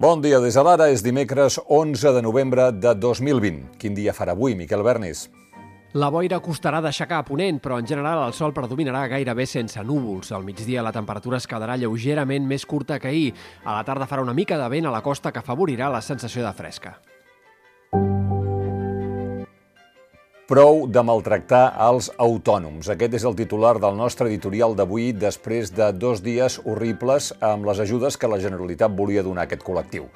Bon dia, des de l'ara és dimecres 11 de novembre de 2020. Quin dia farà avui, Miquel Bernis? La boira costarà d'aixecar a ponent, però en general el sol predominarà gairebé sense núvols. Al migdia la temperatura es quedarà lleugerament més curta que ahir. A la tarda farà una mica de vent a la costa que afavorirà la sensació de fresca. Prou de maltractar els autònoms. Aquest és el titular del nostre editorial d'avui després de dos dies horribles amb les ajudes que la Generalitat volia donar a aquest col·lectiu.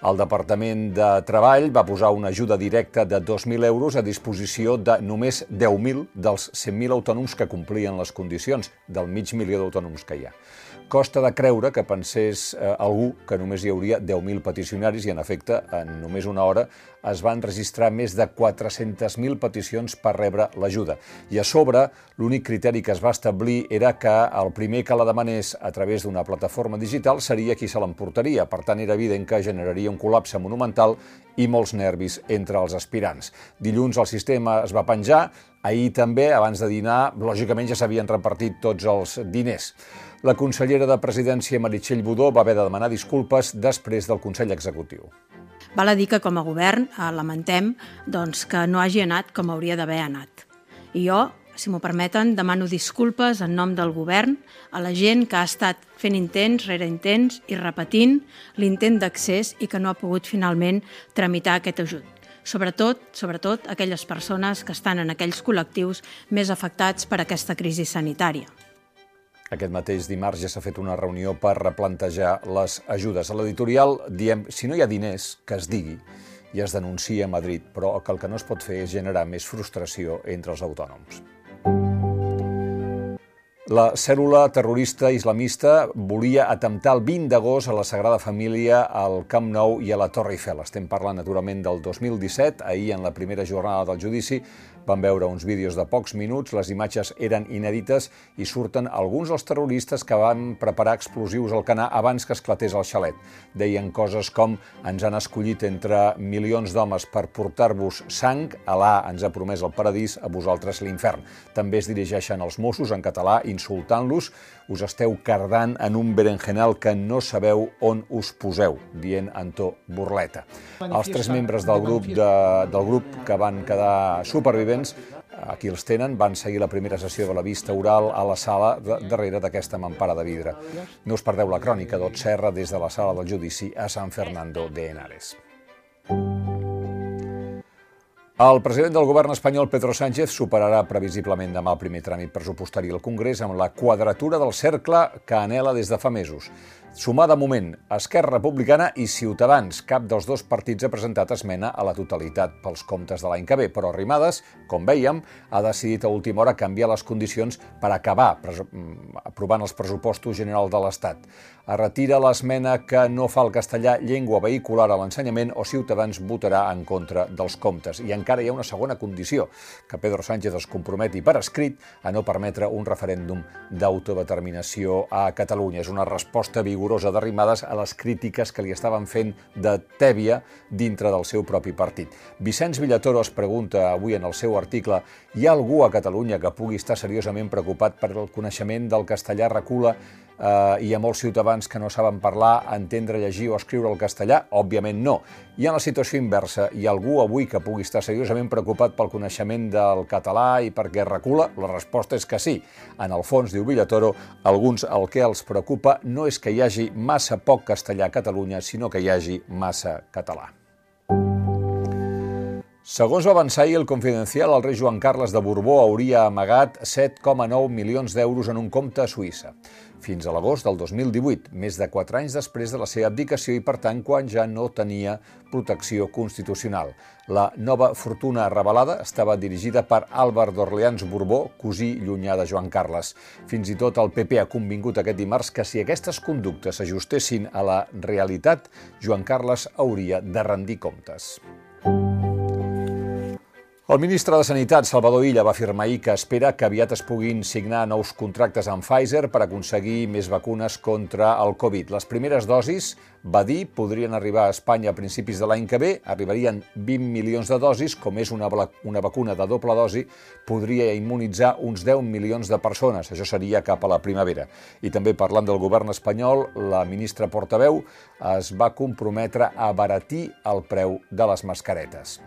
El Departament de Treball va posar una ajuda directa de 2.000 euros a disposició de només 10.000 dels 100.000 autònoms que complien les condicions del mig milió d'autònoms que hi ha. Costa de creure que pensés eh, algú que només hi hauria 10.000 peticionaris i, en efecte, en només una hora es van registrar més de 400.000 peticions per rebre l'ajuda. I a sobre, l'únic criteri que es va establir era que el primer que la demanés a través d'una plataforma digital seria qui se l'emportaria. Per tant, era evident que generaria un col·lapse monumental i molts nervis entre els aspirants. Dilluns el sistema es va penjar, ahir també, abans de dinar, lògicament ja s'havien repartit tots els diners. La consellera de Presidència, Meritxell Budó, va haver de demanar disculpes després del Consell Executiu. Val a dir que com a govern eh, lamentem doncs, que no hagi anat com hauria d'haver anat. I jo, si m'ho permeten, demano disculpes en nom del govern a la gent que ha estat fent intents rere intents i repetint l'intent d'accés i que no ha pogut finalment tramitar aquest ajut sobretot, sobretot aquelles persones que estan en aquells col·lectius més afectats per aquesta crisi sanitària. Aquest mateix dimarts ja s'ha fet una reunió per replantejar les ajudes. A l'editorial diem, si no hi ha diners, que es digui i es denuncia a Madrid, però que el que no es pot fer és generar més frustració entre els autònoms. La cèl·lula terrorista islamista volia atemptar el 20 d'agost a la Sagrada Família, al Camp Nou i a la Torre Eiffel. Estem parlant, naturalment, del 2017. Ahir, en la primera jornada del judici, Vam veure uns vídeos de pocs minuts, les imatges eren inèdites i surten alguns dels terroristes que van preparar explosius al canà abans que esclatés el xalet. Deien coses com ens han escollit entre milions d'homes per portar-vos sang, Alà ens ha promès el paradís, a vosaltres l'infern. També es dirigeixen als Mossos en català insultant-los, us esteu cardant en un berenjenal que no sabeu on us poseu, dient en to burleta. Els tres membres del grup, de, del grup que van quedar supervivents supervivents, aquí els tenen, van seguir la primera sessió de la vista oral a la sala de, darrere d'aquesta mampara de vidre. No us perdeu la crònica d'Ot Serra des de la sala del judici a San Fernando de Henares. El president del govern espanyol, Pedro Sánchez, superarà previsiblement demà el primer tràmit pressupostari al Congrés amb la quadratura del cercle que anela des de fa mesos. Sumar de moment Esquerra Republicana i Ciutadans. Cap dels dos partits ha presentat esmena a la totalitat pels comptes de l'any que ve, però Arrimadas, com veiem, ha decidit a última hora canviar les condicions per acabar mm, aprovant els pressupostos generals de l'Estat. Es retira l'esmena que no fa el castellà llengua vehicular a l'ensenyament o Ciutadans votarà en contra dels comptes. I encara hi ha una segona condició, que Pedro Sánchez es comprometi per escrit a no permetre un referèndum d'autodeterminació a Catalunya. És una resposta vigorosa vigorosa d'arrimades a les crítiques que li estaven fent de tèbia dintre del seu propi partit. Vicenç Villatoro es pregunta avui en el seu article hi ha algú a Catalunya que pugui estar seriosament preocupat per el coneixement del castellà recula eh, hi ha molts ciutadans que no saben parlar, entendre, llegir o escriure el castellà? Òbviament no. I en la situació inversa, hi ha algú avui que pugui estar seriosament preocupat pel coneixement del català i per què recula? La resposta és que sí. En el fons, diu Villatoro, alguns el que els preocupa no és que hi hagi massa poc castellà a Catalunya, sinó que hi hagi massa català. Segons va avançar ahir el Confidencial, el rei Joan Carles de Borbó hauria amagat 7,9 milions d'euros en un compte a Suïssa fins a l'agost del 2018, més de 4 anys després de la seva abdicació i, per tant, quan ja no tenia protecció constitucional. La nova fortuna revelada estava dirigida per Àlvar d'Orleans Borbó, cosí llunyà de Joan Carles. Fins i tot el PP ha convingut aquest dimarts que si aquestes conductes s'ajustessin a la realitat, Joan Carles hauria de rendir comptes. El ministre de Sanitat, Salvador Illa, va afirmar ahir que espera que aviat es puguin signar nous contractes amb Pfizer per aconseguir més vacunes contra el Covid. Les primeres dosis, va dir, podrien arribar a Espanya a principis de l'any que ve, arribarien 20 milions de dosis, com és una, una vacuna de doble dosi, podria immunitzar uns 10 milions de persones. Això seria cap a la primavera. I també parlant del govern espanyol, la ministra portaveu es va comprometre a abaratir el preu de les mascaretes.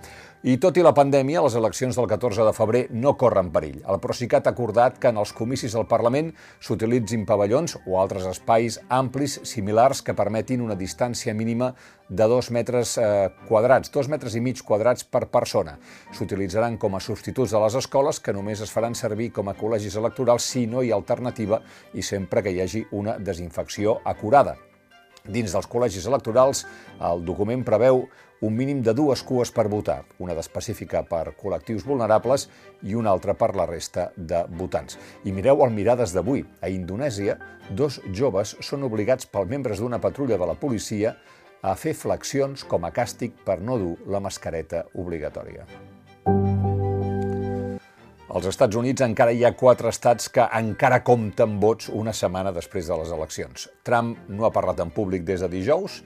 I tot i la pandèmia, les eleccions del 14 de febrer no corren perill. El Procicat ha acordat que en els comicis del Parlament s'utilitzin pavellons o altres espais amplis similars que permetin una distància mínima de dos metres eh, quadrats, dos metres i mig quadrats per persona. S'utilitzaran com a substituts de les escoles que només es faran servir com a col·legis electorals si no hi ha alternativa i sempre que hi hagi una desinfecció acurada. Dins dels col·legis electorals, el document preveu un mínim de dues cues per votar, una d'específica per col·lectius vulnerables i una altra per la resta de votants. I mireu el Mirades d'avui. A Indonèsia, dos joves són obligats pels membres d'una patrulla de la policia a fer flexions com a càstig per no dur la mascareta obligatòria. Als Estats Units encara hi ha quatre estats que encara compten vots una setmana després de les eleccions. Trump no ha parlat en públic des de dijous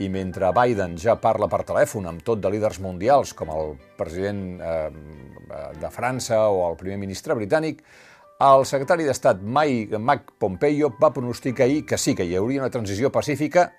i mentre Biden ja parla per telèfon amb tot de líders mundials, com el president eh, de França o el primer ministre britànic, el secretari d'Estat Mike Pompeo va pronosticar ahir que sí que hi hauria una transició pacífica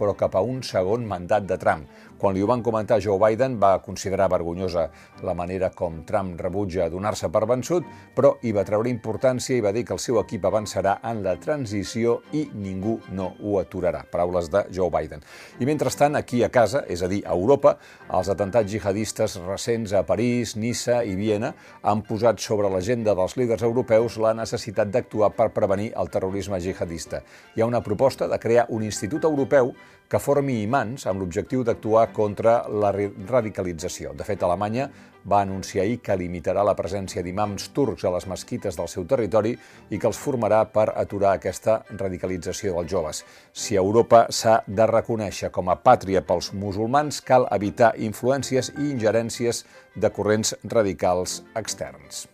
però cap a un segon mandat de Trump. Quan li ho van comentar Joe Biden va considerar vergonyosa la manera com Trump rebutja donar-se per vençut, però hi va treure importància i va dir que el seu equip avançarà en la transició i ningú no ho aturarà. Paraules de Joe Biden. I mentrestant, aquí a casa, és a dir, a Europa, els atentats jihadistes recents a París, Niça i Viena han posat sobre l'agenda dels líders europeus la necessitat d'actuar per prevenir el terrorisme jihadista. Hi ha una proposta de crear un institut europeu que formi imants amb l'objectiu d'actuar contra la radicalització. De fet, Alemanya va anunciar ahir que limitarà la presència d'imams turcs a les mesquites del seu territori i que els formarà per aturar aquesta radicalització dels joves. Si Europa s'ha de reconèixer com a pàtria pels musulmans, cal evitar influències i ingerències de corrents radicals externs.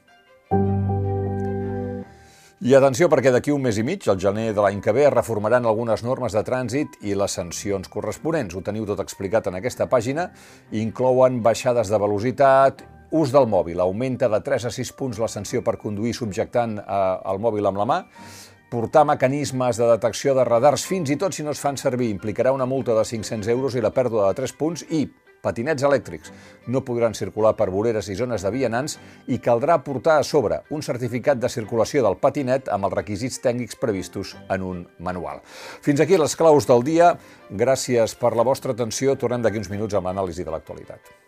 I atenció perquè d'aquí un mes i mig, al gener de l'any que ve, es reformaran algunes normes de trànsit i les sancions corresponents. Ho teniu tot explicat en aquesta pàgina. Inclouen baixades de velocitat, ús del mòbil. Augmenta de 3 a 6 punts la sanció per conduir subjectant eh, el mòbil amb la mà portar mecanismes de detecció de radars fins i tot si no es fan servir implicarà una multa de 500 euros i la pèrdua de 3 punts i patinets elèctrics no podran circular per voreres i zones de vianants i caldrà portar a sobre un certificat de circulació del patinet amb els requisits tècnics previstos en un manual. Fins aquí les claus del dia. Gràcies per la vostra atenció. Tornem d'aquí uns minuts amb l'anàlisi de l'actualitat.